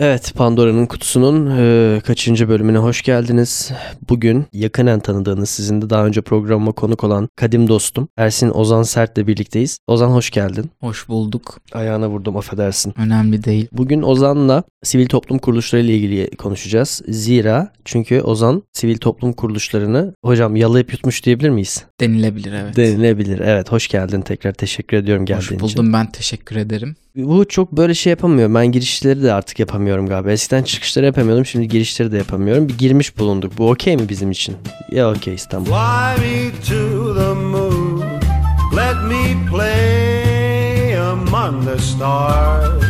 Evet, Pandora'nın kutusunun e, kaçıncı bölümüne hoş geldiniz. Bugün yakinen tanıdığınız, sizin de daha önce programıma konuk olan kadim dostum Ersin Ozan Sert'le birlikteyiz. Ozan hoş geldin. Hoş bulduk. Ayağına vurdum affedersin. Önemli değil. Bugün Ozan'la sivil toplum kuruluşları ile ilgili konuşacağız. Zira çünkü Ozan sivil toplum kuruluşlarını hocam yalayıp yutmuş diyebilir miyiz? Denilebilir evet. Denilebilir. Evet, hoş geldin tekrar. Teşekkür ediyorum geldiğin Hoş için. buldum ben teşekkür ederim. Bu çok böyle şey yapamıyorum. Ben girişleri de artık yapamıyorum galiba. Eskiden çıkışları yapamıyordum. Şimdi girişleri de yapamıyorum. Bir girmiş bulunduk. Bu okey mi bizim için? Ya okey İstanbul. Fly me to the moon. Let me play among the stars.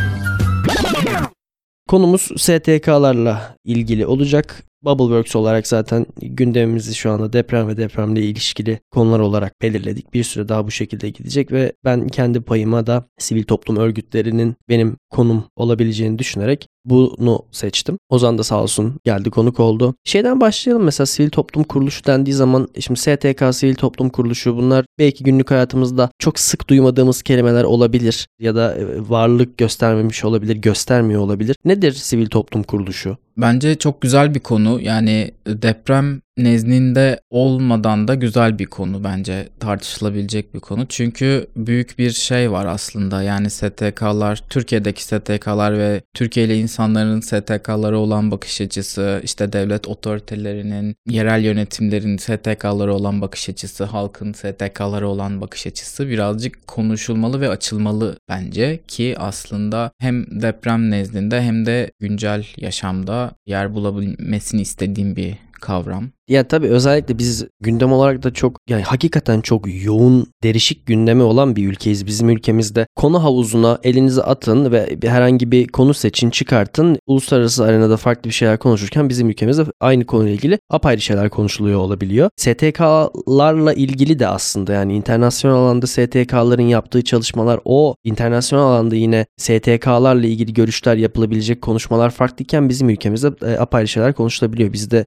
Konumuz STK'larla ilgili olacak. Bubbleworks olarak zaten gündemimizi şu anda deprem ve depremle ilişkili konular olarak belirledik. Bir süre daha bu şekilde gidecek ve ben kendi payıma da sivil toplum örgütlerinin benim konum olabileceğini düşünerek bunu seçtim. Ozan da sağ olsun geldi konuk oldu. Şeyden başlayalım mesela sivil toplum kuruluşu dendiği zaman şimdi STK sivil toplum kuruluşu bunlar belki günlük hayatımızda çok sık duymadığımız kelimeler olabilir ya da e, varlık göstermemiş olabilir, göstermiyor olabilir. Nedir sivil toplum kuruluşu? Bence çok güzel bir konu. Yani deprem nezdinde olmadan da güzel bir konu bence tartışılabilecek bir konu. Çünkü büyük bir şey var aslında. Yani STK'lar, Türkiye'deki STK'lar ve Türkiye'li insanların STK'lara olan bakış açısı, işte devlet otoritelerinin, yerel yönetimlerin STK'lara olan bakış açısı, halkın STK'lara olan bakış açısı birazcık konuşulmalı ve açılmalı bence ki aslında hem deprem nezdinde hem de güncel yaşamda yer bulabilmesini istediğim bir kavram. Ya tabii özellikle biz gündem olarak da çok yani hakikaten çok yoğun derişik gündemi olan bir ülkeyiz. Bizim ülkemizde konu havuzuna elinizi atın ve herhangi bir konu seçin çıkartın. Uluslararası arenada farklı bir şeyler konuşurken bizim ülkemizde aynı konuyla ilgili apayrı şeyler konuşuluyor olabiliyor. STK'larla ilgili de aslında yani internasyonel alanda STK'ların yaptığı çalışmalar o internasyonel alanda yine STK'larla ilgili görüşler yapılabilecek konuşmalar farklıyken bizim ülkemizde e, apayrı şeyler konuşulabiliyor. Bizde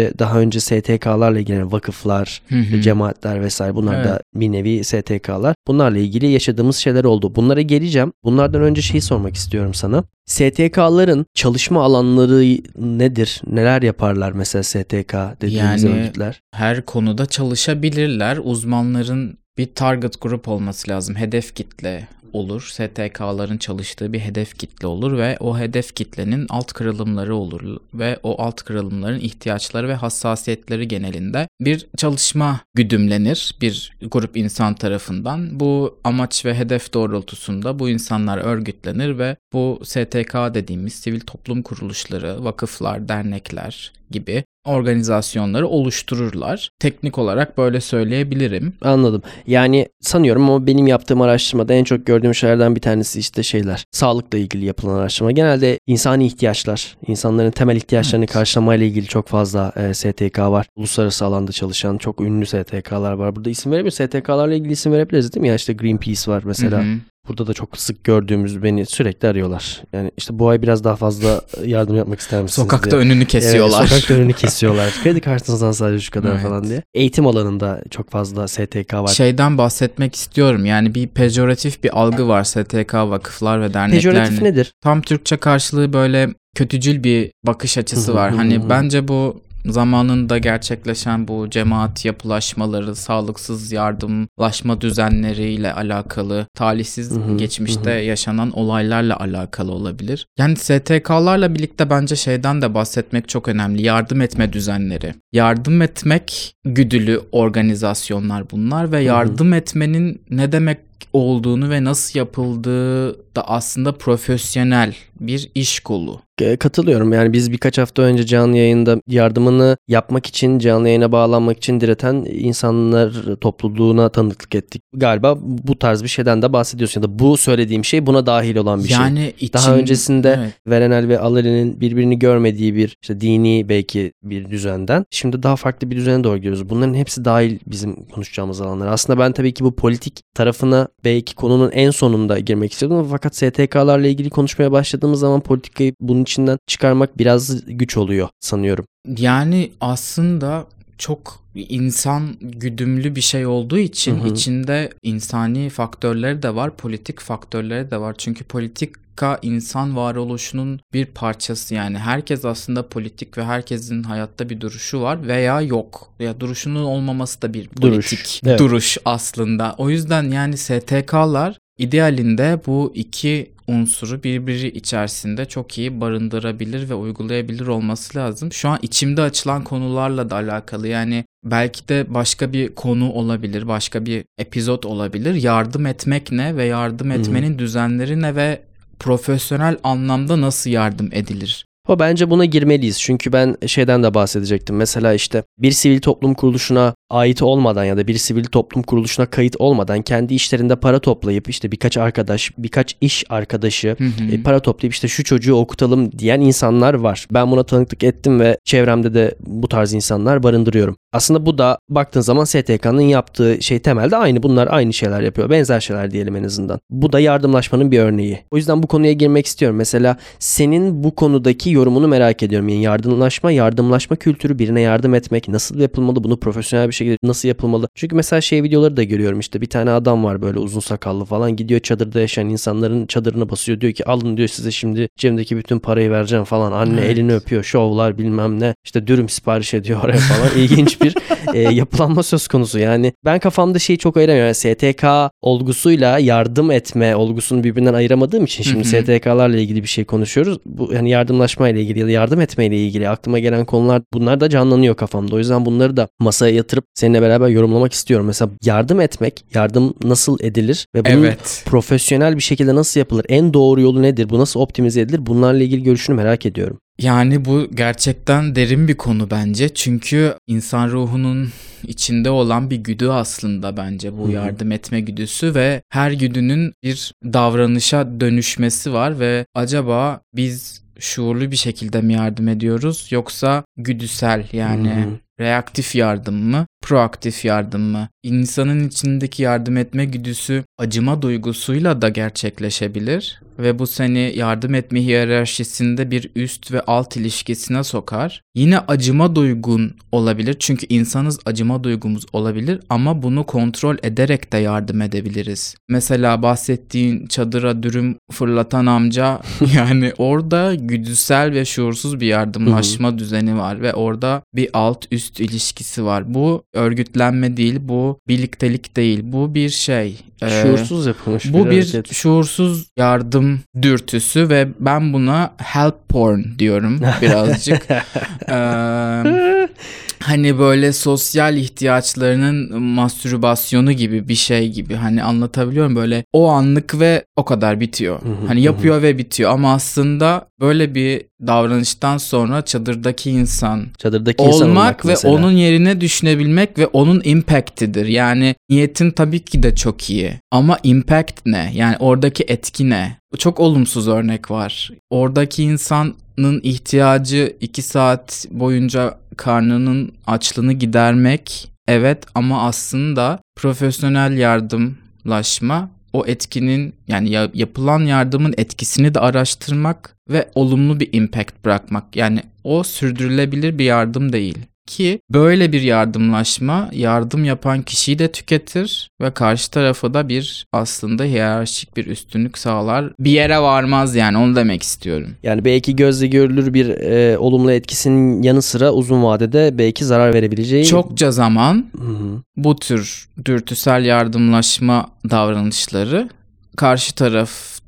ülkece daha önce STK'larla ilgili vakıflar, Hı hı. cemaatler vesaire bunlar da Evet. bir nevi STK'lar. Bunlarla ilgili yaşadığımız şeyler oldu. Bunlara geleceğim. Bunlardan önce şeyi sormak istiyorum sana. STK'ların çalışma alanları nedir? Neler yaparlar mesela STK dediğimiz Yani- örgütler? Her konuda çalışabilirler. Uzmanların bir target grup olması lazım. Hedef kitle olur. STK'ların çalıştığı bir hedef kitle olur ve o hedef kitlenin alt kırılımları olur ve o alt kırılımların ihtiyaçları ve hassasiyetleri genelinde bir çalışma güdümlenir bir grup insan tarafından. Bu amaç ve hedef doğrultusunda bu insanlar örgütlenir ve bu STK dediğimiz sivil toplum kuruluşları, vakıflar, dernekler gibi organizasyonları oluştururlar. Teknik olarak böyle söyleyebilirim. Anladım. Yani sanıyorum ama benim yaptığım araştırmada en çok gördüğüm şeylerden bir tanesi işte şeyler. Sağlıkla ilgili yapılan araştırma. Genelde insani ihtiyaçlar, insanların temel ihtiyaçlarını Evet. karşılamayla ilgili çok fazla e, STK var. Uluslararası alanda çalışan çok ünlü STK'lar var. Burada isim verebilir STK'larla ilgili isim verebiliriz değil mi? Ya işte Greenpeace var mesela. Hı hı. Burada da çok sık gördüğümüz beni sürekli arıyorlar. Yani işte bu ay biraz daha fazla yardım yapmak ister misiniz Sokakta diye. önünü kesiyorlar. Evet, sokakta önünü kesiyorlar. Kredi kartınızdan sadece şu kadar Evet. falan diye. Eğitim alanında çok fazla STK var. Şeyden bahsetmek istiyorum. Yani bir pejoratif bir algı var STK vakıflar ve derneklerin. Pejoratif nedir? Tam Türkçe karşılığı böyle kötücül bir bakış açısı var. Hani bence bu zamanında gerçekleşen bu cemaat yapılaşmaları, sağlıksız yardımlaşma düzenleriyle alakalı, talihsiz Hı hı, geçmişte hı hı. yaşanan olaylarla alakalı olabilir. Yani STK'larla birlikte bence şeyden de bahsetmek çok önemli. Yardım etme düzenleri. Yardım etmek güdülü organizasyonlar bunlar ve yardım etmenin ne demek olduğunu ve nasıl yapıldığı da aslında profesyonel bir iş kolu. Katılıyorum. Yani biz birkaç hafta önce canlı yayında yardımını yapmak için, canlı yayına bağlanmak için direten insanlar topluluğuna tanıklık ettik. Galiba bu tarz bir şeyden de bahsediyorsun ya da bu söylediğim şey buna dahil olan bir şey. yani için, Daha öncesinde Evet. Verenel ve Alari'nin birbirini görmediği bir işte dini belki bir düzenden şimdi daha farklı bir düzene doğru gidiyoruz. Bunların hepsi dahil bizim konuşacağımız alanlar. Aslında ben tabii ki bu politik tarafına belki konunun en sonunda girmek istiyordum fakat STK'larla ilgili konuşmaya başladığımız zaman politikayı bunun içinden çıkarmak biraz güç oluyor sanıyorum. Yani aslında çok insan güdümlü bir şey olduğu için Hı hı. içinde insani faktörleri de var, politik faktörleri de var. Çünkü politika insan varoluşunun bir parçası yani. Herkes aslında politik ve herkesin hayatta bir duruşu var veya yok. Ya duruşunun olmaması da bir Duruş, politik evet. duruş aslında. O yüzden yani STK'lar idealinde bu iki unsuru birbiri içerisinde çok iyi barındırabilir ve uygulayabilir olması lazım. Şu an içimde açılan konularla da alakalı yani belki de başka bir konu olabilir, başka bir epizot olabilir. Yardım etmek ne ve yardım etmenin düzenleri ne ve profesyonel anlamda nasıl yardım edilir? Ama bence buna girmeliyiz. Çünkü ben şeyden de bahsedecektim. Mesela işte bir sivil toplum kuruluşuna ait olmadan ya da bir sivil toplum kuruluşuna kayıt olmadan kendi işlerinde para toplayıp işte birkaç arkadaş, birkaç iş arkadaşı Hı hı. e, para toplayıp işte şu çocuğu okutalım diyen insanlar var. Ben buna tanıklık ettim ve çevremde de bu tarz insanlar barındırıyorum. Aslında bu da baktığın zaman STK'nın yaptığı şey temelde aynı. Bunlar aynı şeyler yapıyor. Benzer şeyler diyelim en azından. Bu da yardımlaşmanın bir örneği. O yüzden bu konuya girmek istiyorum. Mesela senin bu konudaki yorumunu merak ediyorum. Yani yardımlaşma, yardımlaşma kültürü, birine yardım etmek nasıl yapılmalı? Bunu profesyonel bir şekilde nasıl yapılmalı? Çünkü mesela şey videoları da görüyorum işte bir tane adam var böyle uzun sakallı falan gidiyor çadırda yaşayan insanların çadırına basıyor. Diyor ki alın diyor size şimdi cebimdeki bütün parayı vereceğim falan. Anne Evet. elini öpüyor. Şovlar bilmem ne. İşte dürüm sipariş ediyor oraya falan. İlginç bir e, yapılanma söz konusu. Yani ben kafamda şeyi çok ayıramıyorum. Yani STK olgusuyla yardım etme olgusunu birbirinden ayıramadığım için şimdi. STK'larla ilgili bir şey konuşuyoruz. Bu yani yardımlaşma ile ilgili ya da yardım etme ile ilgili aklıma gelen konular bunlar da canlanıyor kafamda. O yüzden bunları da masaya yatırıp seninle beraber yorumlamak istiyorum. Mesela yardım etmek, yardım nasıl edilir ve bunun Evet. profesyonel bir şekilde nasıl yapılır? En doğru yolu nedir? Bu nasıl optimize edilir? Bunlarla ilgili görüşünü merak ediyorum. Yani bu gerçekten derin bir konu bence. Çünkü insan ruhunun içinde olan bir güdü aslında bence bu yardım etme güdüsü ve her güdünün bir davranışa dönüşmesi var ve acaba biz şuurlu bir şekilde mi yardım ediyoruz yoksa güdüsel yani reaktif yardım mı, proaktif yardım mı? İnsanın içindeki yardım etme güdüsü acıma duygusuyla da gerçekleşebilir ve bu seni yardım etme hiyerarşisinde bir üst ve alt ilişkisine sokar. Yine acıma duygun olabilir çünkü insanız acıma duygumuz olabilir ama bunu kontrol ederek de yardım edebiliriz. Mesela bahsettiğin çadıra dürüm fırlatan amca yani orada güdüsel ve şuursuz bir yardımlaşma düzeni var ve orada bir alt üst ilişkisi var. Bu örgütlenme değil, bu birliktelik değil, bu bir şey. Ee, Şuursuz yapılmış bu bir hareket. şuursuz yardım dürtüsü ve ben buna help porn diyorum birazcık. Ee, hani böyle sosyal ihtiyaçlarının mastürbasyonu gibi bir şey gibi hani anlatabiliyorum böyle o anlık ve o kadar bitiyor. Hani yapıyor ve bitiyor ama aslında böyle bir davranıştan sonra çadırdaki insan Çadırdaki insan olmak ve mesela. onun yerine düşünebilmek ve onun impactidir. Yani niyetin tabii ki de çok iyi ama impact ne? Yani oradaki etki ne? Çok olumsuz örnek var. Oradaki insanın ihtiyacı 2 saat boyunca karnının açlığını gidermek evet ama aslında profesyonel yardımlaşma o etkinin yani ya- yapılan yardımın etkisini de araştırmak ve olumlu bir impact bırakmak. Yani o sürdürülebilir bir yardım değil. Ki böyle bir yardımlaşma yardım yapan kişiyi de tüketir ve karşı tarafa da bir aslında hiyerarşik bir üstünlük sağlar. Bir yere varmaz yani onu demek istiyorum. Yani belki gözle görülür bir e, olumlu etkisinin yanı sıra uzun vadede belki zarar verebileceği. Çokça zaman Hı hı. bu tür dürtüsel yardımlaşma davranışları karşı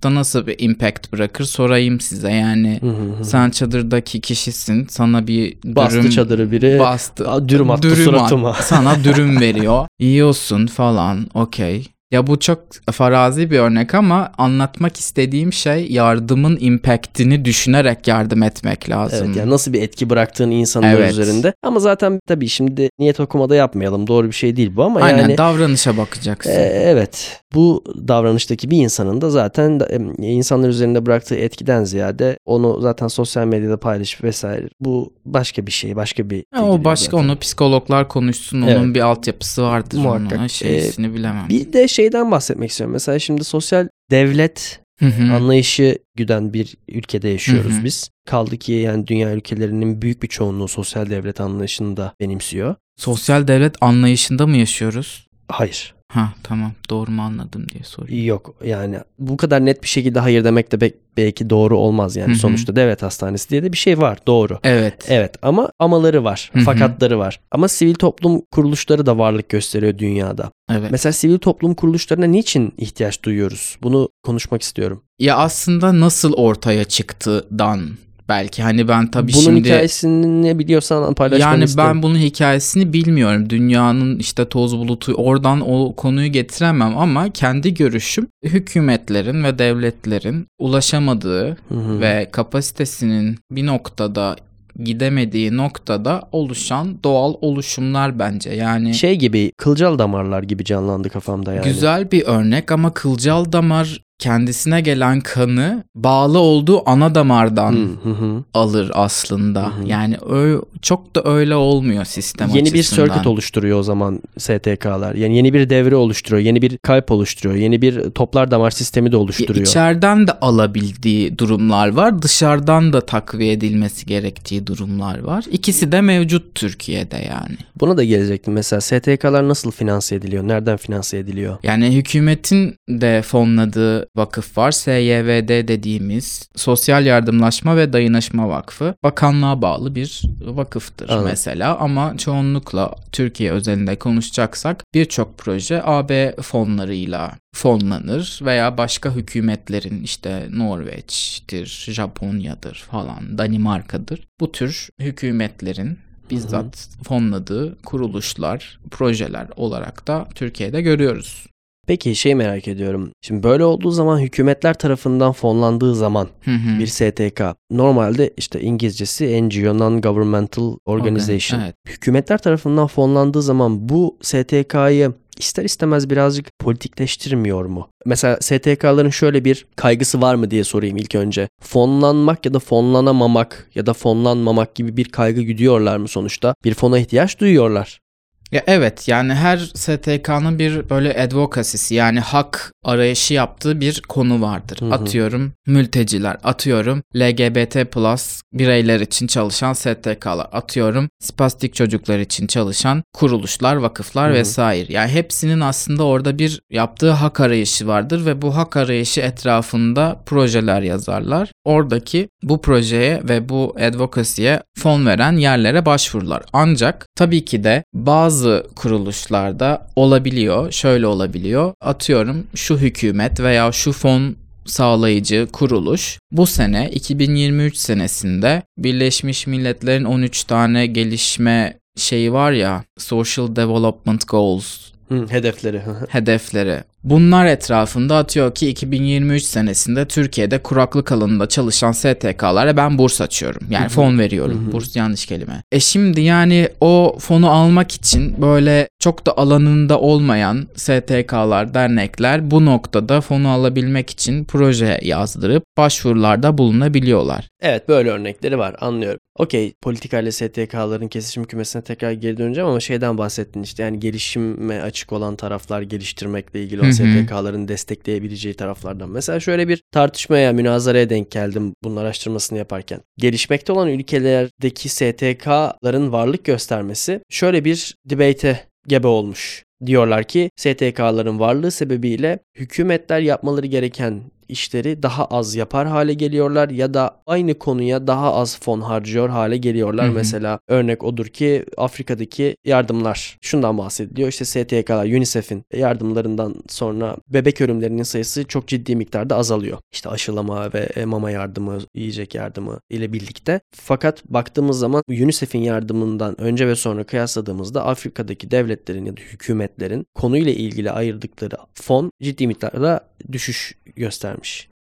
tarafta nasıl bir impact bırakır sorayım size yani. Hı hı hı. Sen çadırdaki kişisin. Sana bir dürüm Bastı çadırı biri. bastı. Dürüm attı at- suratıma. sana dürüm veriyor. Yiyorsun falan. Okey. Ya bu çok farazi bir örnek ama anlatmak istediğim şey yardımın impactini düşünerek yardım etmek lazım. Evet yani nasıl bir etki bıraktığın insanlar Evet. üzerinde. Ama zaten tabii şimdi niyet okumada yapmayalım. Doğru bir şey değil bu ama Aynen yani davranışa bakacaksın. e, evet bu davranıştaki bir insanın da zaten insanlar üzerinde bıraktığı etkiden ziyade onu zaten sosyal medyada paylaşıp vesaire bu başka bir şey başka bir Ya o başka onu psikologlar konuşsun. Onun Evet. bir altyapısı vardır. Muhakkak. Onun şeysini bilemem. Bir de şeyden bahsetmek istiyorum. Mesela şimdi sosyal devlet Hı hı. anlayışı güden bir ülkede yaşıyoruz Hı hı. biz. Kaldı ki yani dünya ülkelerinin büyük bir çoğunluğu sosyal devlet anlayışını da benimsiyor. Sosyal devlet anlayışında mı yaşıyoruz? Hayır. Ha tamam doğru mu anladım diye sorayım. Yok yani bu kadar net bir şekilde hayır demek de belki doğru olmaz yani Hı hı. sonuçta devlet hastanesi diye de bir şey var doğru. Evet. Evet ama amaları var, Hı hı. fakatları var. Ama sivil toplum kuruluşları da varlık gösteriyor dünyada. Evet. Mesela sivil toplum kuruluşlarına niçin ihtiyaç duyuyoruz? Bunu konuşmak istiyorum. Ya aslında nasıl ortaya çıktıdan belki hani ben tabii Bunun şimdi hikayesini ne biliyorsan paylaşmanı yani isterim. ben bunun hikayesini bilmiyorum. Dünyanın işte toz bulutu oradan o konuyu getiremem ama kendi görüşüm hükümetlerin ve devletlerin ulaşamadığı Hı hı. ve kapasitesinin bir noktada gidemediği noktada oluşan doğal oluşumlar bence. Yani şey gibi kılcal damarlar gibi canlandı kafamda yani. güzel bir örnek ama kılcal damar kendisine gelen kanı bağlı olduğu ana damardan Hı hı hı. alır aslında. Hı hı. Yani ö- çok da öyle olmuyor sistem Yeni bir açısından. circuit oluşturuyor o zaman STK'lar. Yani yeni bir devre oluşturuyor, yeni bir kalp oluşturuyor, yeni bir toplar damar sistemi de oluşturuyor. İçeriden de alabildiği durumlar var. Dışarıdan da takviye edilmesi gerektiği durumlar var. İkisi de mevcut Türkiye'de yani. Buna da gelecektim. Mesela STK'lar nasıl finanse ediliyor? Nereden finanse ediliyor? Yani hükümetin de fonladığı vakıf var. SYVD dediğimiz Sosyal Yardımlaşma ve Dayanışma Vakfı. Bakanlığa bağlı bir vakıftır Anladım. mesela ama çoğunlukla Türkiye özelinde konuşacaksak birçok proje AB fonlarıyla fonlanır veya başka hükümetlerin işte Norveç'tir, Japonya'dır falan, Danimarka'dır. Bu tür hükümetlerin bizzat fonladığı kuruluşlar, projeler olarak da Türkiye'de görüyoruz. Peki şey merak ediyorum. Şimdi böyle olduğu zaman hükümetler tarafından fonlandığı zaman Hı hı. bir STK normalde işte İngilizcesi NGO Non-Governmental Organization. Evet. Hükümetler tarafından fonlandığı zaman bu STK'yı ister istemez birazcık politikleştirmiyor mu? Mesela STK'ların şöyle bir kaygısı var mı diye sorayım ilk önce. Fonlanmak ya da fonlanamamak ya da fonlanmamak gibi bir kaygı güdüyorlar mı sonuçta? Bir fona ihtiyaç duyuyorlar. Ya evet yani her STK'nın bir böyle advokasisi yani hak arayışı yaptığı bir konu vardır. Hı hı. Atıyorum mülteciler, atıyorum LGBT plus bireyler için çalışan STK'lar, atıyorum spastik çocuklar için çalışan kuruluşlar, vakıflar Hı hı. vesaire. Yani hepsinin aslında orada bir yaptığı hak arayışı vardır ve bu hak arayışı etrafında projeler yazarlar. Oradaki bu projeye ve bu advocacy'ye fon veren yerlere başvururlar. Ancak tabii ki de bazı kuruluşlarda olabiliyor, şöyle olabiliyor. Atıyorum şu hükümet veya şu fon sağlayıcı kuruluş bu sene 2023 senesinde Birleşmiş Milletler'in 13 tane gelişme şeyi var ya Social Development Goals Hı, hedefleri. hedefleri. Bunlar etrafında atıyor ki 2023 senesinde Türkiye'de kuraklık alanında çalışan STK'lara ben burs açıyorum. Yani fon veriyorum. Burs yanlış kelime. E şimdi yani o fonu almak için böyle çok da alanında olmayan STK'lar, dernekler bu noktada fonu alabilmek için proje yazdırıp başvurularda bulunabiliyorlar. Evet böyle örnekleri var anlıyorum. Okey politikayla STK'ların kesişim kümesine tekrar geri döneceğim ama şeyden bahsettin işte yani gelişime açık olan taraflar geliştirmekle ilgili Hı STK'ların destekleyebileceği taraflardan. Mesela şöyle bir tartışmaya, münazaraya denk geldim bunun araştırmasını yaparken. Gelişmekte olan ülkelerdeki STK'ların varlık göstermesi şöyle bir debate'e gebe olmuş. Diyorlar ki STK'ların varlığı sebebiyle hükümetler yapmaları gereken işleri daha az yapar hale geliyorlar ya da aynı konuya daha az fon harcıyor hale geliyorlar. Hı hı. Mesela örnek odur ki Afrika'daki yardımlar şundan bahsediliyor. İşte STK'lar UNICEF'in yardımlarından sonra bebek ölümlerinin sayısı çok ciddi miktarda azalıyor. İşte aşılama ve e, mama yardımı, yiyecek yardımı ile birlikte. Fakat baktığımız zaman UNICEF'in yardımından önce ve sonra kıyasladığımızda Afrika'daki devletlerin ya da hükümetlerin konuyla ilgili ayırdıkları fon ciddi miktarda düşüş göstermiş.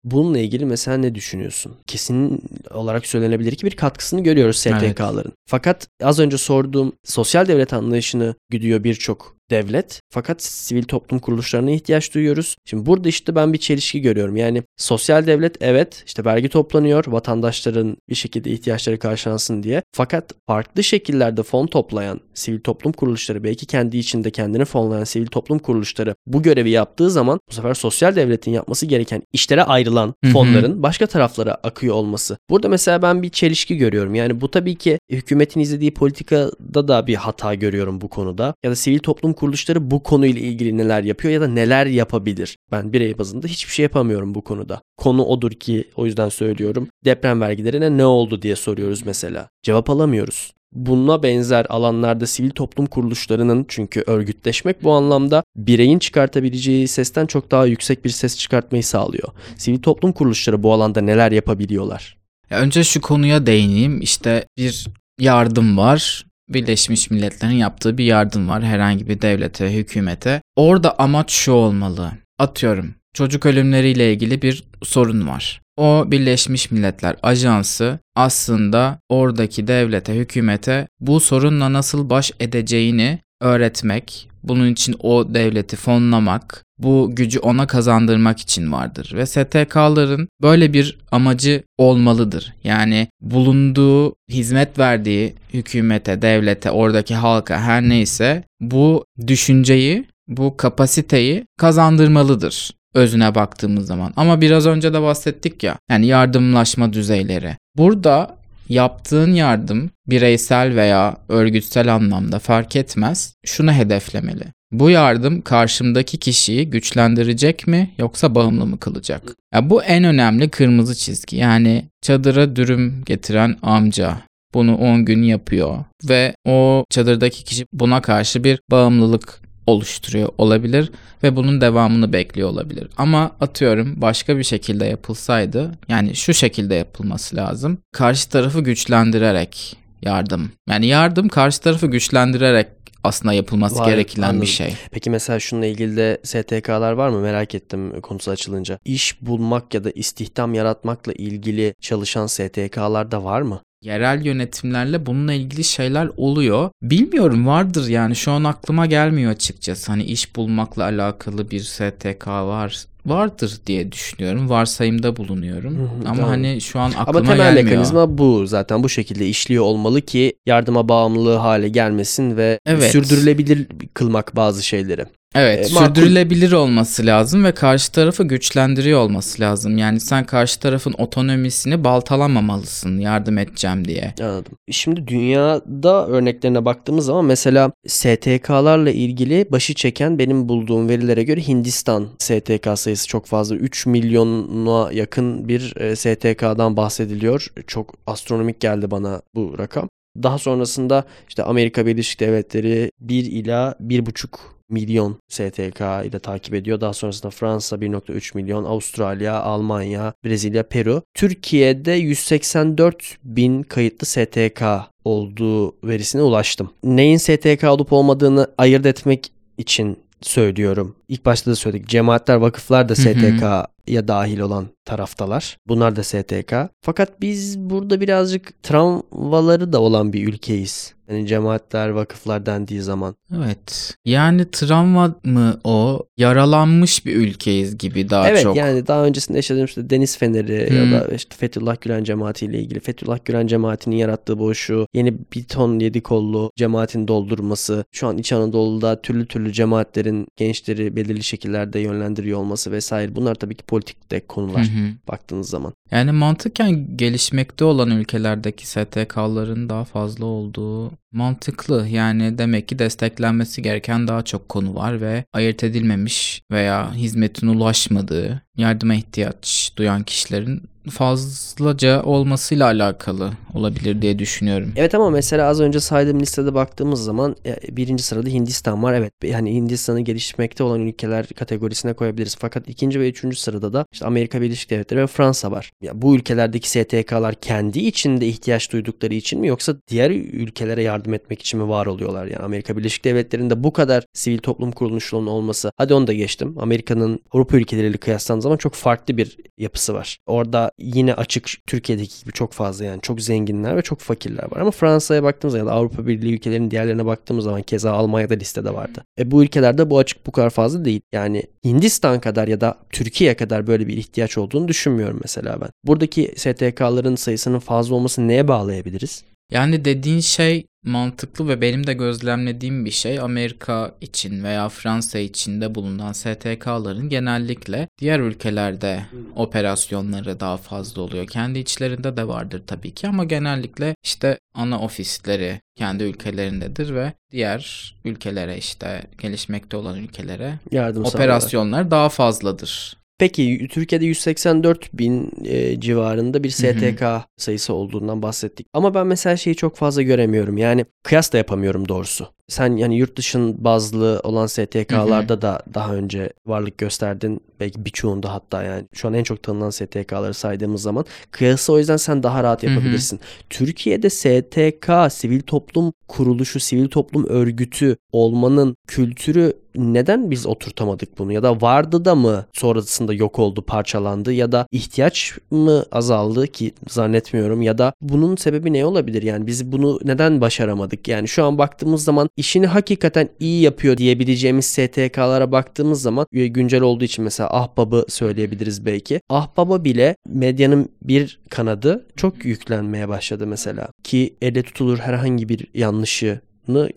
Bununla ilgili mesela ne düşünüyorsun? Kesin olarak söylenebilir ki bir katkısını görüyoruz Evet. STK'ların. Fakat az önce sorduğum sosyal devlet anlayışını güdüyor birçok devlet fakat sivil toplum kuruluşlarına ihtiyaç duyuyoruz. Şimdi burada işte ben bir çelişki görüyorum. Yani sosyal devlet evet işte vergi toplanıyor vatandaşların bir şekilde ihtiyaçları karşılansın diye. Fakat farklı şekillerde fon toplayan sivil toplum kuruluşları belki kendi içinde kendini fonlayan sivil toplum kuruluşları bu görevi yaptığı zaman bu sefer sosyal devletin yapması gereken işlere ayrılan fonların başka taraflara akıyor olması. Burada mesela ben bir çelişki görüyorum. Yani bu tabii ki hükümetin izlediği politikada da bir hata görüyorum bu konuda. Ya da sivil toplum kuruluşları bu konuyla ilgili neler yapıyor ya da neler yapabilir. Ben birey bazında hiçbir şey yapamıyorum bu konuda. Konu odur ki o yüzden söylüyorum. Deprem vergilerine ne oldu diye soruyoruz mesela. Cevap alamıyoruz. Bununla benzer alanlarda sivil toplum kuruluşlarının çünkü örgütleşmek bu anlamda bireyin çıkartabileceği sesten çok daha yüksek bir ses çıkartmayı sağlıyor. Sivil toplum kuruluşları bu alanda neler yapabiliyorlar? Ya önce şu konuya değineyim. İşte bir yardım var. Birleşmiş Milletler'in yaptığı bir yardım var herhangi bir devlete, hükümete. Orada amaç şu olmalı. Atıyorum çocuk ölümleriyle ilgili bir sorun var. O Birleşmiş Milletler Ajansı aslında oradaki devlete, hükümete bu sorunla nasıl baş edeceğini öğretmek, bunun için o devleti fonlamak, bu gücü ona kazandırmak için vardır. Ve STK'ların böyle bir amacı olmalıdır. Yani bulunduğu, hizmet verdiği hükümete, devlete, oradaki halka her neyse bu düşünceyi, bu kapasiteyi kazandırmalıdır özüne baktığımız zaman. Ama biraz önce de bahsettik ya yani yardımlaşma düzeyleri. Burada yaptığın yardım bireysel veya örgütsel anlamda fark etmez şunu hedeflemeli. Bu yardım karşımdaki kişiyi güçlendirecek mi yoksa bağımlı mı kılacak? Ya bu en önemli kırmızı çizgi. Yani çadıra dürüm getiren amca bunu 10 gün yapıyor ve o çadırdaki kişi buna karşı bir bağımlılık oluşturuyor olabilir ve bunun devamını bekliyor olabilir. Ama atıyorum başka bir şekilde yapılsaydı yani şu şekilde yapılması lazım. Karşı tarafı güçlendirerek yardım. Yani yardım karşı tarafı güçlendirerek aslında yapılması Var, gereken anladım. bir şey. Peki mesela şununla ilgili de STK'lar var mı? Merak ettim konusu açılınca. İş bulmak ya da istihdam yaratmakla ilgili çalışan STK'lar da var mı? Yerel yönetimlerle bununla ilgili şeyler oluyor. Bilmiyorum vardır yani şu an aklıma gelmiyor açıkçası. Hani iş bulmakla alakalı bir STK var vardır diye düşünüyorum. Varsayımda bulunuyorum. Hı hı, Ama tamam. hani şu an aklıma Ama temel gelmiyor. mekanizma bu zaten bu şekilde işliyor olmalı ki yardıma bağımlılığı hale gelmesin ve Evet. sürdürülebilir kılmak bazı şeyleri. Evet, E, makul. sürdürülebilir olması lazım ve karşı tarafı güçlendiriyor olması lazım. Yani sen karşı tarafın otonomisini baltalamamalısın yardım edeceğim diye. Anladım. Şimdi dünyada örneklerine baktığımız zaman mesela STK'larla ilgili başı çeken benim bulduğum verilere göre Hindistan STK sayısı çok fazla. 3 milyona yakın bir e, STK'dan bahsediliyor. Çok astronomik geldi bana bu rakam. Daha sonrasında işte Amerika Birleşik Devletleri 1 ila 1,5 milyon STK ile takip ediyor. Daha sonrasında Fransa 1.3 milyon, Avustralya, Almanya, Brezilya, Peru. Türkiye'de 184 bin kayıtlı STK olduğu verisine ulaştım. Neyin STK olup olmadığını ayırt etmek için söylüyorum. İlk başta da söyledik. Cemaatler, vakıflar da Hı hı. STK'ya dahil olan taraftalar. Bunlar da STK. Fakat biz burada birazcık travmaları da olan bir ülkeyiz. Yani cemaatler, vakıflar dendiği zaman. Evet. Yani travma mı o? Yaralanmış bir ülkeyiz gibi daha evet çok. yani daha öncesinde yaşadığım işte Deniz Feneri Hmm. ya da işte Fethullah Gülen cemaati ile ilgili. Fethullah Gülen cemaatinin yarattığı boşluğu yeni bir ton yedi kollu cemaatin doldurması. Şu an İç Anadolu'da türlü türlü cemaatlerin gençleri belirli şekillerde yönlendiriyor olması vesaire. Bunlar tabii ki politik de konular Hı hı. baktığınız zaman. Yani mantıken gelişmekte olan ülkelerdeki STK'ların daha fazla olduğu mantıklı. Yani demek ki desteklenmesi gereken daha çok konu var ve ayırt edilmemiş veya hizmetin ulaşmadığı, yardıma ihtiyaç duyan kişilerin fazlaca olmasıyla alakalı olabilir diye düşünüyorum. Evet ama mesela az önce saydığım listede baktığımız zaman e, birinci sırada Hindistan var. Evet yani Hindistan'ı gelişmekte olan ülkeler kategorisine koyabiliriz. Fakat ikinci ve üçüncü sırada da işte Amerika Birleşik Devletleri ve Fransa var. Ya bu ülkelerdeki STK'lar kendi içinde ihtiyaç duydukları için mi yoksa diğer ülkelere yardım etmek için mi var oluyorlar? Yani Amerika Birleşik Devletleri'nde bu kadar sivil toplum kuruluşlarının olması hadi onu da geçtim. Amerika'nın Avrupa ülkeleriyle kıyaslandığı zaman çok farklı bir yapısı var. Orada yine açık Türkiye'deki gibi çok fazla yani çok zenginler ve çok fakirler var. Ama Fransa'ya baktığımız zaman ya da Avrupa Birliği ülkelerinin diğerlerine baktığımız zaman keza Almanya'da listede vardı. E bu ülkelerde bu açık bu kadar fazla değil. Yani Hindistan kadar ya da Türkiye kadar böyle bir ihtiyaç olduğunu düşünmüyorum mesela ben. Buradaki STK'ların sayısının fazla olmasını neye bağlayabiliriz? Yani dediğin şey mantıklı ve benim de gözlemlediğim bir şey Amerika için veya Fransa içinde bulunan STK'ların genellikle diğer ülkelerde operasyonları daha fazla oluyor. Kendi içlerinde de vardır tabii ki ama genellikle işte ana ofisleri kendi ülkelerindedir ve diğer ülkelere işte gelişmekte olan ülkelere Yardım operasyonlar daha fazladır. Peki Türkiye'de 184 bin e, civarında bir STK sayısı olduğundan bahsettik. Ama ben mesela şeyi çok fazla göremiyorum. Yani kıyas da yapamıyorum doğrusu. Sen yani yurt dışın bazlı olan STK'larda da daha önce varlık gösterdin. Belki birçoğunda hatta yani şu an en çok tanınan STK'ları saydığımız zaman. Kıyası o yüzden sen daha rahat yapabilirsin. Türkiye'de STK, sivil toplum kuruluşu, sivil toplum örgütü olmanın kültürü neden biz oturtamadık bunu? Ya da vardı da mı sonrasında yok oldu parçalandı? Ya da ihtiyaç mı azaldı ki zannetmiyorum? Ya da bunun sebebi ne olabilir? Yani biz bunu neden başaramadık? Yani şu an baktığımız zaman işini hakikaten iyi yapıyor diyebileceğimiz STK'lara baktığımız zaman e, güncel olduğu için mesela Ahbab'ı söyleyebiliriz belki. Ahbab'a bile medyanın bir kanadı çok yüklenmeye başladı mesela ki elle tutulur herhangi bir yanlışı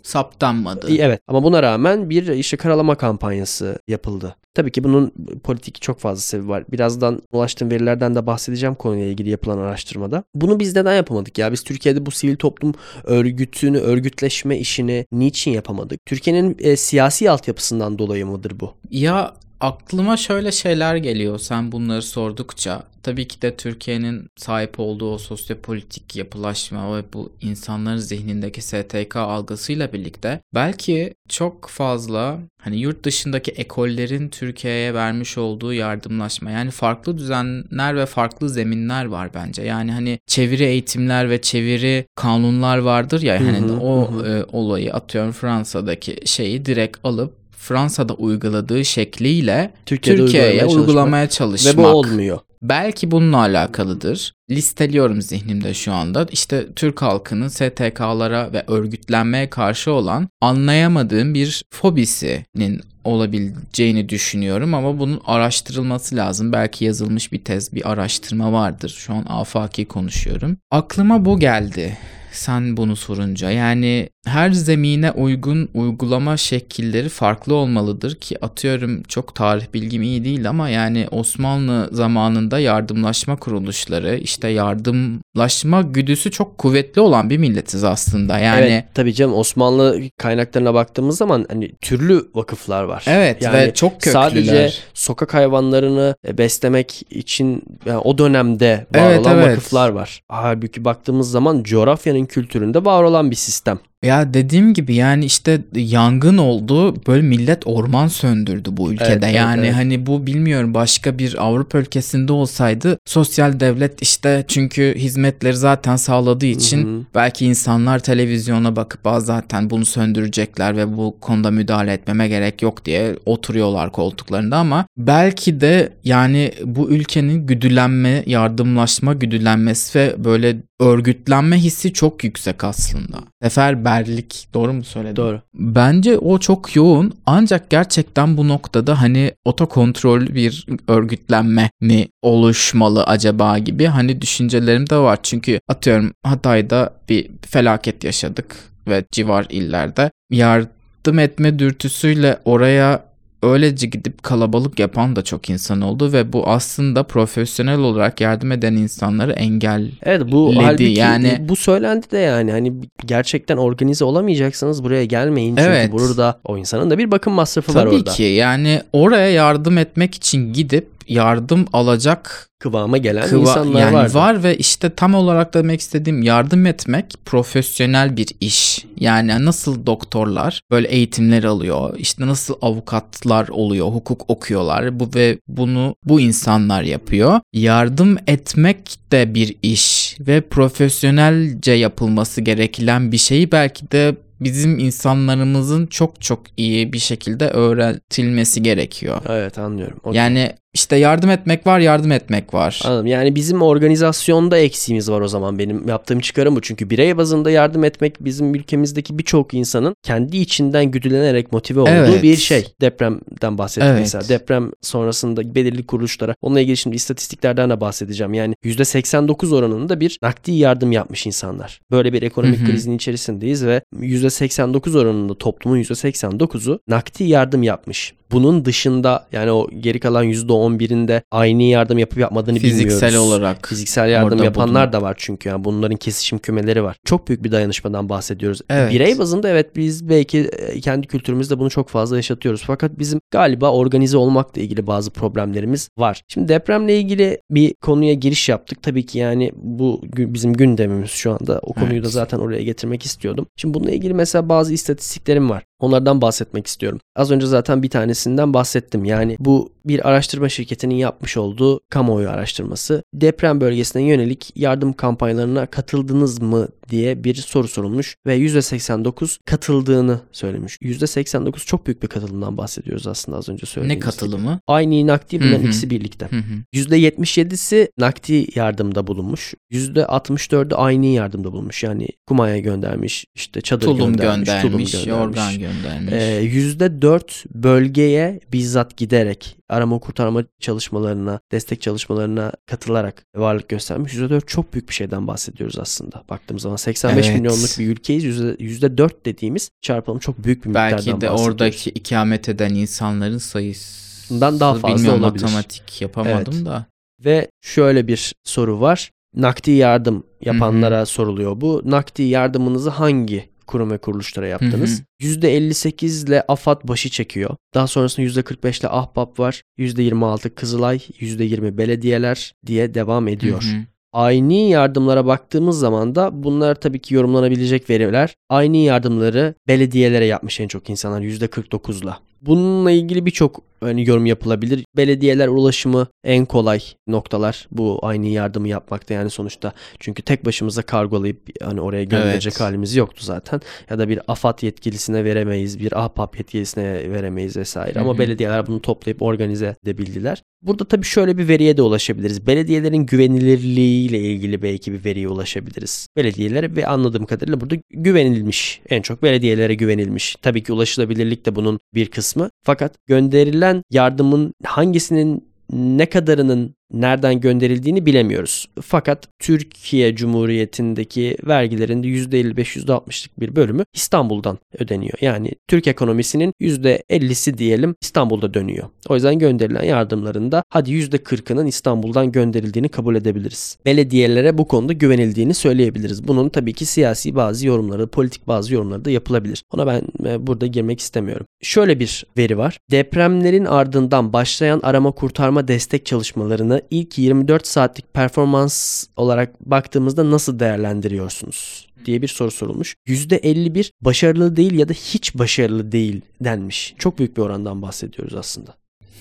Saptanmadı. Evet ama buna rağmen bir işte karalama kampanyası yapıldı. Tabii ki bunun politik çok fazla sebebi var. Birazdan ulaştığım verilerden de bahsedeceğim konuyla ilgili yapılan araştırmada. Bunu biz neden yapamadık ya? Biz Türkiye'de bu sivil toplum örgütünü, örgütleşme işini niçin yapamadık? Türkiye'nin e, siyasi altyapısından dolayı mıdır bu? Ya aklıma şöyle şeyler geliyor sen bunları sordukça. Tabii ki de Türkiye'nin sahip olduğu o sosyopolitik yapılaşma ve bu insanların zihnindeki STK algısıyla birlikte belki çok fazla hani yurt dışındaki ekollerin Türkiye'ye vermiş olduğu yardımlaşma yani farklı düzenler ve farklı zeminler var bence. Yani hani çeviri eğitimler ve çeviri kanunlar vardır ya hani o e, olayı atıyorum Fransa'daki şeyi direkt alıp Fransa'da uyguladığı şekliyle Türkiye'de Türkiye'ye uygulamaya çalışmak. uygulamaya çalışmak. Ve bu olmuyor. Belki bununla alakalıdır. Listeliyorum zihnimde şu anda. İşte Türk halkının STK'lara ve örgütlenmeye karşı olan anlayamadığım bir fobisinin olabileceğini düşünüyorum ama bunun araştırılması lazım. Belki yazılmış bir tez, bir araştırma vardır. Şu an afaki konuşuyorum. Aklıma bu geldi sen bunu sorunca. Yani her zemine uygun uygulama şekilleri farklı olmalıdır ki atıyorum çok tarih bilgim iyi değil ama yani Osmanlı zamanında yardımlaşma kuruluşları işte yardımlaşma güdüsü çok kuvvetli olan bir milletiz aslında. Yani Evet tabii canım Osmanlı kaynaklarına baktığımız zaman hani türlü vakıflar var. Evet Yani ve çok köklüler. Sadece sokak hayvanlarını e, beslemek için yani o dönemde var Evet, olan evet. vakıflar var. Halbuki baktığımız zaman coğrafyanın kültüründe var olan bir sistem. Ya dediğim gibi yani işte yangın oldu böyle millet orman söndürdü bu ülkede. Evet, evet, yani evet. hani bu bilmiyorum başka bir Avrupa ülkesinde olsaydı sosyal devlet işte çünkü hizmetleri zaten sağladığı için Hı hı. belki insanlar televizyona bakıp "Aa, zaten bunu söndürecekler ve bu konuda müdahale etmeme gerek yok diye oturuyorlar koltuklarında ama belki de yani bu ülkenin güdülenme, yardımlaşma güdülenmesi ve böyle örgütlenme hissi çok yüksek aslında. Seferberlik doğru mu söyledim? Doğru. Bence o çok yoğun ancak gerçekten bu noktada hani otokontrol bir örgütlenme mi oluşmalı acaba gibi hani düşüncelerim de var. Çünkü atıyorum Hatay'da bir felaket yaşadık ve civar illerde yardım etme dürtüsüyle oraya öylece gidip kalabalık yapan da çok insan oldu ve bu aslında profesyonel olarak yardım eden insanları engel Evet bu halbuki yani. bu söylendi de yani hani gerçekten organize olamayacaksanız buraya gelmeyin. Çünkü Evet. burada o insanın da bir bakım masrafı var Tabii orada. ki yani oraya yardım etmek için gidip yardım alacak Kıvama gelen kıva insanlar yani vardı. var ve işte tam olarak demek istediğim yardım etmek profesyonel bir iş. Yani nasıl doktorlar böyle eğitimler alıyor. işte nasıl avukatlar oluyor, hukuk okuyorlar. Bu ve bunu bu insanlar yapıyor. Yardım etmek de bir iş ve profesyonelce yapılması gereken bir şeyi belki de bizim insanlarımızın çok çok iyi bir şekilde öğretilmesi gerekiyor. Evet anlıyorum. O- Yani İşte yardım etmek var, yardım etmek var. Anladım. Yani bizim organizasyonda eksiğimiz var o zaman. Benim yaptığım çıkarım bu. Çünkü birey bazında yardım etmek bizim ülkemizdeki birçok insanın kendi içinden güdülenerek motive olduğu Evet. bir şey. Depremden bahsettik Evet. mesela. Deprem sonrasında belirli kuruluşlara onunla ilgili şimdi istatistiklerden de bahsedeceğim. Yani %89 oranında bir nakdi yardım yapmış insanlar. Böyle bir ekonomik Hı hı. krizin içerisindeyiz ve %89 oranında toplumun %89'u nakdi yardım yapmış. Bunun dışında yani o geri kalan %11'inde aynı yardım yapıp yapmadığını Fiziksel bilmiyoruz. olarak. Fiziksel yardım orada yapanlar da var çünkü yani bunların kesişim kümeleri var. Çok büyük bir dayanışmadan bahsediyoruz. Evet. Birey bazında evet biz belki e, kendi kültürümüzde bunu çok fazla yaşatıyoruz. Fakat bizim galiba organize olmakla ilgili bazı problemlerimiz var. Şimdi depremle ilgili bir konuya giriş yaptık. Tabii ki yani bu bizim gündemimiz şu anda. O konuyu da Evet. zaten oraya getirmek istiyordum. Şimdi bununla ilgili mesela bazı istatistiklerim var. Onlardan bahsetmek istiyorum. Az önce zaten bir tanesinden bahsettim. Yani bu bir araştırma şirketinin yapmış olduğu kamuoyu araştırması. Deprem bölgesine yönelik yardım kampanyalarına katıldınız mı diye bir soru sorulmuş ve %89 katıldığını söylemiş. %89 çok büyük bir katılımdan bahsediyoruz aslında az önce Ne söylediğimiz gibi. katılımı? Aynı nakdi bunların ikisi birlikte. Hı hı. %77'si nakdi yardımda bulunmuş. %64'ü aynı yardımda bulunmuş. Yani kumaya göndermiş, işte çadır Tulum göndermiş, göndermiş, tulum yorgan göndermiş. Ee, %4 bölgeye bizzat giderek arama kurtarma çalışmalarına, destek çalışmalarına katılarak varlık göstermiş. %4 çok büyük bir şeyden bahsediyoruz aslında. Baktığımız zaman 85 Evet. milyonluk bir ülkeyiz. Yüzde- %4 dediğimiz çarpalım çok büyük bir miktardan Belki de bahsediyoruz. oradaki ikamet eden insanların sayısı Bundan daha fazla bilmiyorum, olabilir. matematik yapamadım Evet. da. Ve şöyle bir soru var. Nakdi yardım yapanlara soruluyor bu. Nakdi yardımınızı hangi kurum ve kuruluşlara yaptınız? Hı %58 ile AFAD başı çekiyor. Daha sonrasında %45 ile Ahbap var. %26 Kızılay, %20 belediyeler diye devam ediyor. Hı hı. Aynı yardımlara baktığımız zaman da bunlar tabii ki yorumlanabilecek veriler. Aynı yardımları belediyelere yapmış en çok insanlar %49'la. Bununla ilgili birçok hani yorum yapılabilir. Belediyeler ulaşımı en kolay noktalar bu aynı yardımı yapmakta yani sonuçta. Çünkü tek başımıza kargolayıp hani oraya gönderecek Evet. halimiz yoktu zaten. Ya da bir AFAD yetkilisine veremeyiz, bir AHPAP yetkilisine veremeyiz vesaire. Hı Ama belediyeler bunu toplayıp organize edebildiler. Burada tabii şöyle bir veriye de ulaşabiliriz. Belediyelerin güvenilirliğiyle ilgili belki bir veriye ulaşabiliriz. Belediyelere ve anladığım kadarıyla burada güvenilmiş. En çok belediyelere güvenilmiş. Tabii ki ulaşılabilirlik de bunun bir kısmı. Fakat gönderilen yardımın hangisinin ne kadarının nereden gönderildiğini bilemiyoruz. Fakat Türkiye Cumhuriyeti'ndeki vergilerin de %55-%60'lık bir bölümü İstanbul'dan ödeniyor. Yani Türk ekonomisinin %50'si diyelim İstanbul'da dönüyor. O yüzden gönderilen yardımların da hadi %40'ının İstanbul'dan gönderildiğini kabul edebiliriz. Belediyelere bu konuda güvenildiğini söyleyebiliriz. Bunun tabii ki siyasi bazı yorumları, politik bazı yorumları da yapılabilir. Ona ben e, burada girmek istemiyorum. Şöyle bir veri var. Depremlerin ardından başlayan arama kurtarma destek çalışmalarını ilk 24 saatlik performans olarak baktığımızda nasıl değerlendiriyorsunuz? diye bir soru sorulmuş. %51 başarılı değil ya da hiç başarılı değil denmiş. Çok büyük bir orandan bahsediyoruz aslında.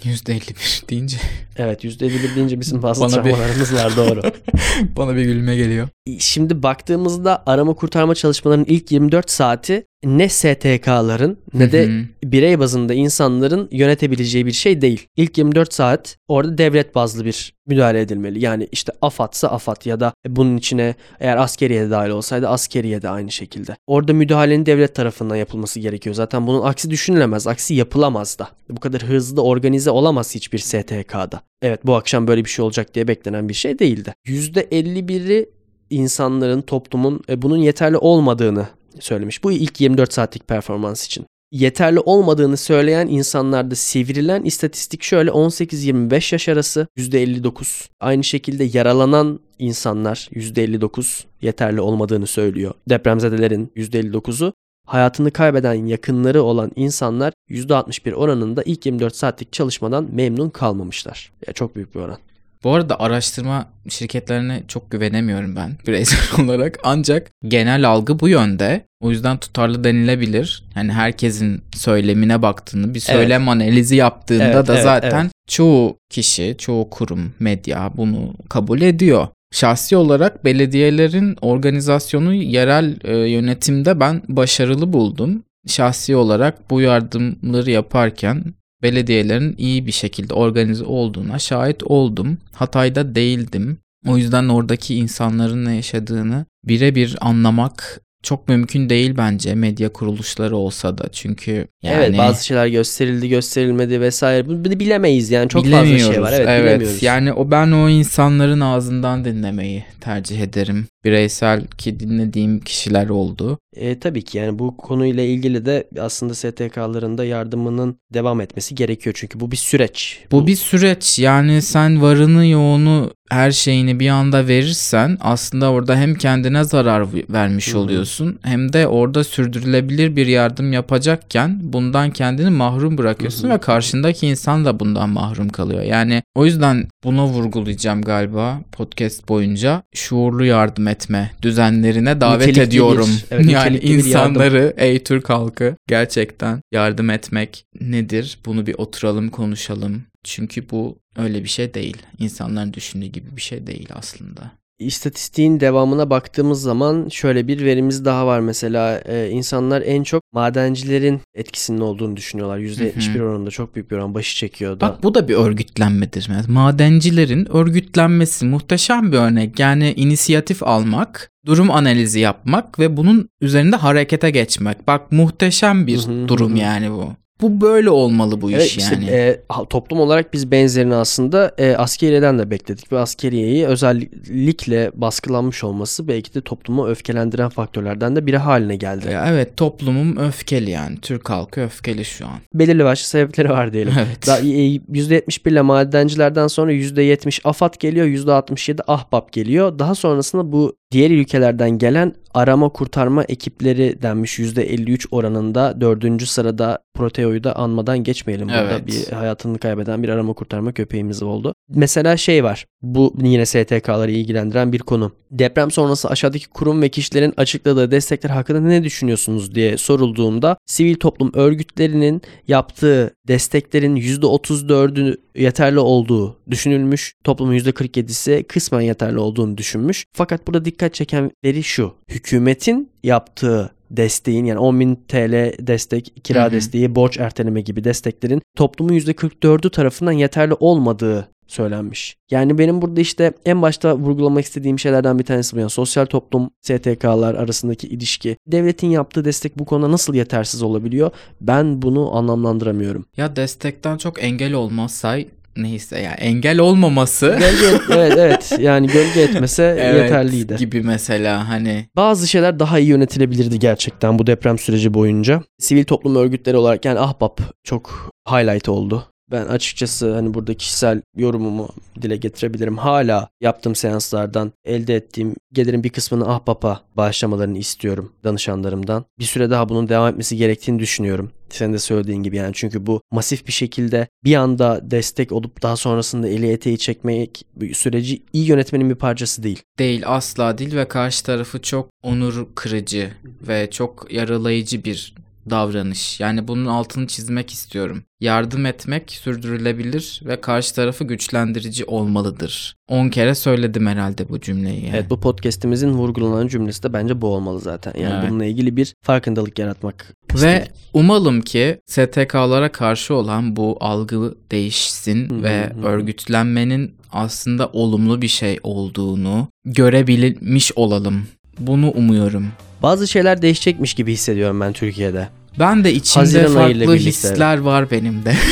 %51 deyince Evet %51 deyince bizim fazla Bana bir- travmalarımız var doğru. bana bir gülme geliyor. Şimdi baktığımızda arama kurtarma çalışmalarının ilk 24 saati ne STK'ların ne de Hı hı. birey bazında insanların yönetebileceği bir şey değil. İlk 24 saat orada devlet bazlı bir müdahale edilmeli. Yani işte AFAD'sa AFAD ya da bunun içine eğer askeriye de dahil olsaydı askeriye de aynı şekilde. Orada müdahalenin devlet tarafından yapılması gerekiyor. Zaten bunun aksi düşünülemez. Aksi yapılamaz da. Bu kadar hızlı organize olamaz hiçbir STK'da. Evet bu akşam böyle bir şey olacak diye beklenen bir şey değildi. %51'i insanların, toplumun e, bunun yeterli olmadığını söylemiş. Bu ilk 24 saatlik performans için. Yeterli olmadığını söyleyen insanlarda sivrilen istatistik şöyle 18-25 yaş arası %59. Aynı şekilde yaralanan insanlar %59 yeterli olmadığını söylüyor. Depremzedelerin %59'u hayatını kaybeden yakınları olan insanlar %61 oranında ilk 24 saatlik çalışmadan memnun kalmamışlar. Ya çok büyük bir oran. Bu arada araştırma şirketlerine çok güvenemiyorum ben bireysel olarak. Ancak genel algı bu yönde. O yüzden tutarlı denilebilir. Yani herkesin söylemine baktığını, bir söylem analizi yaptığında Evet, da evet, zaten çoğu kişi, çoğu kurum, medya bunu kabul ediyor. Şahsi olarak belediyelerin organizasyonu yerel e, yönetimde ben başarılı buldum. Şahsi olarak bu yardımları yaparken belediyelerin iyi bir şekilde organize olduğuna şahit oldum. Hatay'da değildim. O yüzden oradaki insanların ne yaşadığını birebir anlamak çok mümkün değil bence medya kuruluşları olsa da çünkü yani Evet bazı şeyler gösterildi gösterilmedi vesaire. Bunu bilemeyiz yani çok fazla şey var. Evet, bilemiyoruz. Yani o ben o insanların ağzından dinlemeyi tercih ederim. Bireysel ki dinlediğim kişiler oldu. E, tabii ki yani bu konuyla ilgili de aslında STK'ların da yardımının devam etmesi gerekiyor. Çünkü bu bir süreç. Bu bir süreç yani sen varını yoğunu her şeyini bir anda verirsen aslında orada hem kendine zarar vermiş Hı hı. oluyorsun hem de orada sürdürülebilir bir yardım yapacakken bundan kendini mahrum bırakıyorsun Hı hı. ve karşındaki insan da bundan mahrum kalıyor. Yani o yüzden buna vurgulayacağım galiba podcast boyunca şuurlu yardım etme düzenlerine davet Nitelikli ediyorum. bir- evet, yani yardım. insanları ey Türk halkı gerçekten yardım etmek nedir? Bunu bir oturalım konuşalım. Çünkü bu öyle bir şey değil. İnsanların düşündüğü gibi bir şey değil aslında. İstatistiğin devamına baktığımız zaman şöyle bir verimiz daha var mesela e, insanlar en çok madencilerin etkisinin olduğunu düşünüyorlar. %71 oranında çok büyük bir oran başı çekiyor da. Bak bu da bir örgütlenmedir. Madencilerin örgütlenmesi muhteşem bir örnek. Yani inisiyatif almak, durum analizi yapmak ve bunun üzerinde harekete geçmek. Bak muhteşem bir durum yani bu. Bu böyle olmalı bu Evet, iş işte, yani. e, toplum olarak biz benzerini aslında e, askeriyeden de bekledik ve askeriyeyi özellikle baskılanmış olması belki de toplumu öfkelendiren faktörlerden de biri haline geldi. Ya evet toplumum öfkeli yani. Türk halkı öfkeli şu an. Belirli başlı sebepleri var diyelim. Evet. Daha, e, %71 ile madencilerden sonra %70 AFAD geliyor, %67 AHBAP geliyor. Daha sonrasında bu diğer ülkelerden gelen arama kurtarma ekipleri denmiş %53 oranında. Dördüncü sırada Proteo'yu da anmadan geçmeyelim. Burada Evet. bir hayatını kaybeden bir arama kurtarma köpeğimiz oldu. Mesela şey var. Bu yine STK'ları ilgilendiren bir konu. Deprem sonrası aşağıdaki kurum ve kişilerin açıkladığı destekler hakkında ne düşünüyorsunuz diye sorulduğunda sivil toplum örgütlerinin yaptığı desteklerin %34'ü yeterli olduğu düşünülmüş. Toplumun %47'si kısmen yeterli olduğunu düşünmüş. Fakat burada dikkat çeken veri şu. Hükümetin yaptığı desteğin yani 10.000 TL destek, kira Hı hı. desteği, borç erteleme gibi desteklerin toplumun %44'ü tarafından yeterli olmadığı söylenmiş. Yani benim burada işte en başta vurgulamak istediğim şeylerden bir tanesi bu. Yani sosyal toplum STK'lar arasındaki ilişki. Devletin yaptığı destek bu konuda nasıl yetersiz olabiliyor? Ben bunu anlamlandıramıyorum. Ya destekten çok engel olmazsa neyse ya engel olmaması Gölge, evet evet yani gölge etmese Evet, yeterliydi. gibi mesela hani Bazı şeyler daha iyi yönetilebilirdi gerçekten bu deprem süreci boyunca. Sivil toplum örgütleri olarak yani Ahbap çok highlight oldu. Ben açıkçası hani burada kişisel yorumumu dile getirebilirim. Hala yaptığım seanslardan elde ettiğim gelirin bir kısmını Ahbap'a bağışlamalarını istiyorum danışanlarımdan. Bir süre daha bunun devam etmesi gerektiğini düşünüyorum. Senin de söylediğin gibi yani çünkü bu masif bir şekilde bir anda destek olup daha sonrasında eli eteği çekmek süreci iyi yönetmenin bir parçası değil. değil asla değil ve karşı tarafı çok onur kırıcı ve çok yaralayıcı bir davranış. Yani bunun altını çizmek istiyorum. Yardım etmek sürdürülebilir ve karşı tarafı güçlendirici olmalıdır. 10 kere söyledim herhalde bu cümleyi. yani. Evet bu podcast'imizin vurgulanan cümlesi de bence bu olmalı zaten. Yani Evet. bununla ilgili bir farkındalık yaratmak. Ve istedik. umalım ki STK'lara karşı olan bu algı değişsin Hı hı ve örgütlenmenin aslında olumlu bir şey olduğunu görebilmiş olalım. Bunu umuyorum. Bazı şeyler değişecekmiş gibi hissediyorum ben Türkiye'de. Ben de içimde Haziran farklı hisler var benim de.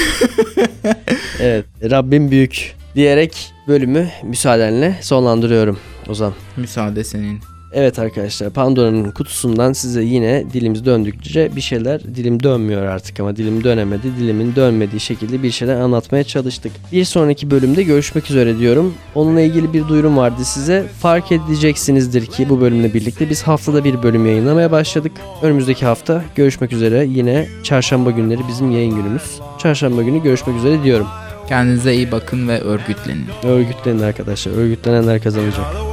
Evet Rabbim büyük diyerek bölümü müsaadenle sonlandırıyorum Ozan. Müsaade senin. Evet arkadaşlar Pandora'nın kutusundan size yine dilimiz döndükçe bir şeyler dilim dönmüyor artık ama dilim dönemedi. Dilimin dönmediği şekilde bir şeyler anlatmaya çalıştık. Bir sonraki bölümde görüşmek üzere diyorum. Onunla ilgili bir duyurum vardı size. Fark edeceksinizdir ki bu bölümle birlikte biz haftada bir bölüm yayınlamaya başladık. Önümüzdeki hafta görüşmek üzere. Yine çarşamba günleri bizim yayın günümüz. Çarşamba günü görüşmek üzere diyorum. Kendinize iyi bakın ve örgütlenin. Örgütlenin arkadaşlar. Örgütlenenler kazanacak.